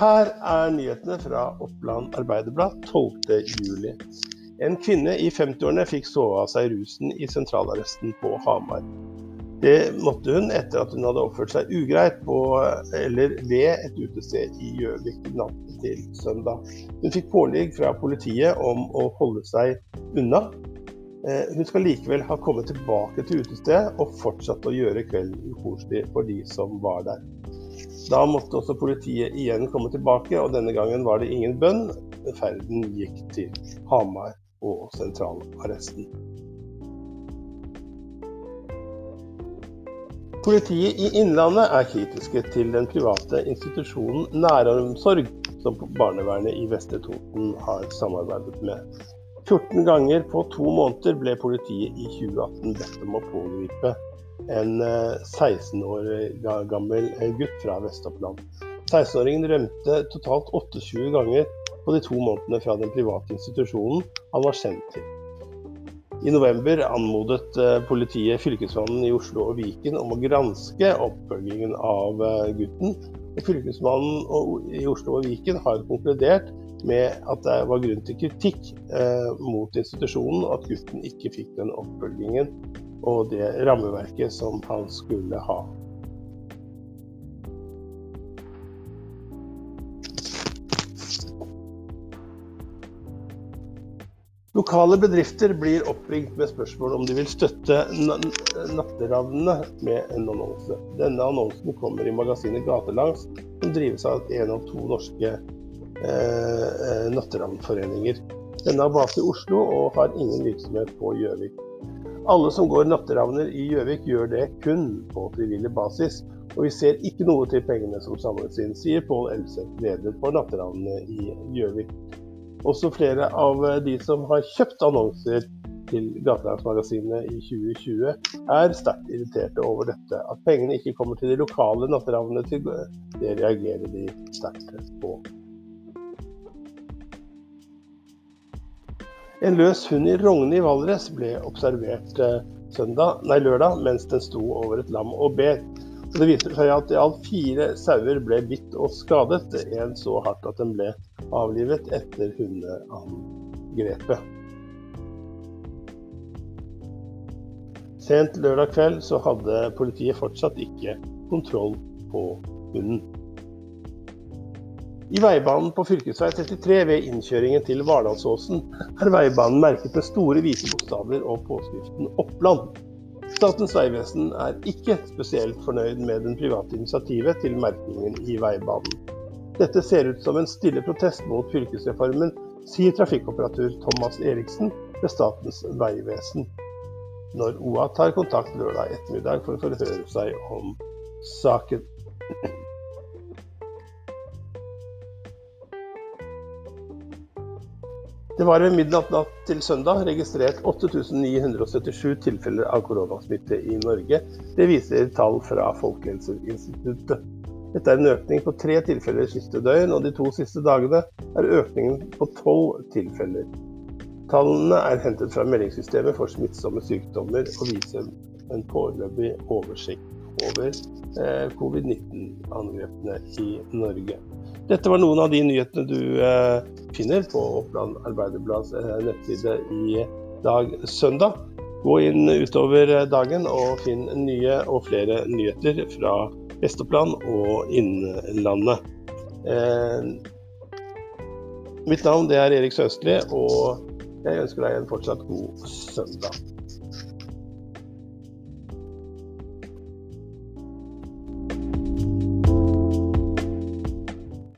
Her er nyhetene fra Oppland Arbeiderblad 12.07. En kvinne i 50-årene fikk sove av seg rusen i sentralarresten på Hamar. Det måtte hun etter at hun hadde oppført seg ugreit på eller ved et utested i Gjøvik natt til søndag. Hun fikk pålegg fra politiet om å holde seg unna. Eh, hun skal likevel ha kommet tilbake til utestedet og fortsatt å gjøre kvelden ukoselig for de som var der. Da måtte også politiet igjen komme tilbake, og denne gangen var det ingen bønn. Ferden gikk til Hamar og sentralarresten. Politiet i Innlandet er kritiske til den private institusjonen Næromsorg, som barnevernet i Vestre Toten har samarbeidet med. 14 ganger på to måneder ble politiet i 2018 bedt om å pågripe en 16 eh, år gammel eh, gutt fra Vest-Oppland. 16-åringen rømte totalt 28 ganger på de to månedene fra den private institusjonen han var sendt til. I november anmodet eh, politiet Fylkesmannen i Oslo og Viken om å granske oppfølgingen av gutten. Fylkesmannen i Oslo og Viken har konkludert med at det var grunn til kritikk mot institusjonen, og at gutten ikke fikk den oppfølgingen og det rammeverket som han skulle ha. Lokale bedrifter blir oppringt med spørsmål om de vil støtte Natteravnene med en annonse. Denne annonsen kommer i magasinet Gatelangs, som drives av en av to norske eh, eh natteravnforeninger. Denne har base i Oslo og har ingen virksomhet på Gjøvik. Alle som går natteravner i Gjøvik, gjør det kun på frivillig basis. Og vi ser ikke noe til pengene som samles inn, sier Pål Elseth, leder for Natteravnene i Gjøvik. Også flere av de som har kjøpt annonser til Gatelagsmagasinet i 2020, er sterkt irriterte over dette. At pengene ikke kommer til de lokale natteravnene til det reagerer de sterkt på. En løs hund i Rogne i Valdres ble observert eh, søndag, nei, lørdag mens den sto over et lam og bet. Det viser seg at i alt fire sauer ble bitt og skadet, en så hardt at den ble avlivet etter hundeangrepet. Sent lørdag kveld så hadde politiet fortsatt ikke kontroll på hunden. I veibanen på fv. 33 ved innkjøringen til Vardalsåsen er veibanen merket med store hvite bokstaver og påskriften 'Oppland'. Statens vegvesen er ikke spesielt fornøyd med den private initiativet til merkingen i veibanen. Dette ser ut som en stille protest mot fylkesreformen, sier trafikkoperatør Thomas Eriksen ved Statens vegvesen. Når OA tar kontakt lørdag ettermiddag for å forhøre seg om saken. Det var ved midnatt natt til søndag registrert 8977 tilfeller av koronasmitte i Norge. Det viser tall fra Folkehelseinstituttet. Dette er en økning på tre tilfeller siste døgn, og de to siste dagene er økningen på tolv tilfeller. Tallene er hentet fra meldingssystemet for smittsomme sykdommer og viser en foreløpig oversikt over eh, covid-19-angrepene i Norge. Dette var noen av de nyhetene du eh, finner på Oppland Arbeiderblads eh, nettside i dag søndag. Gå inn utover dagen og finn nye og flere nyheter fra Vest-Oppland og Innlandet. Mitt navn er Erik Søstli, og jeg ønsker deg en fortsatt god søndag.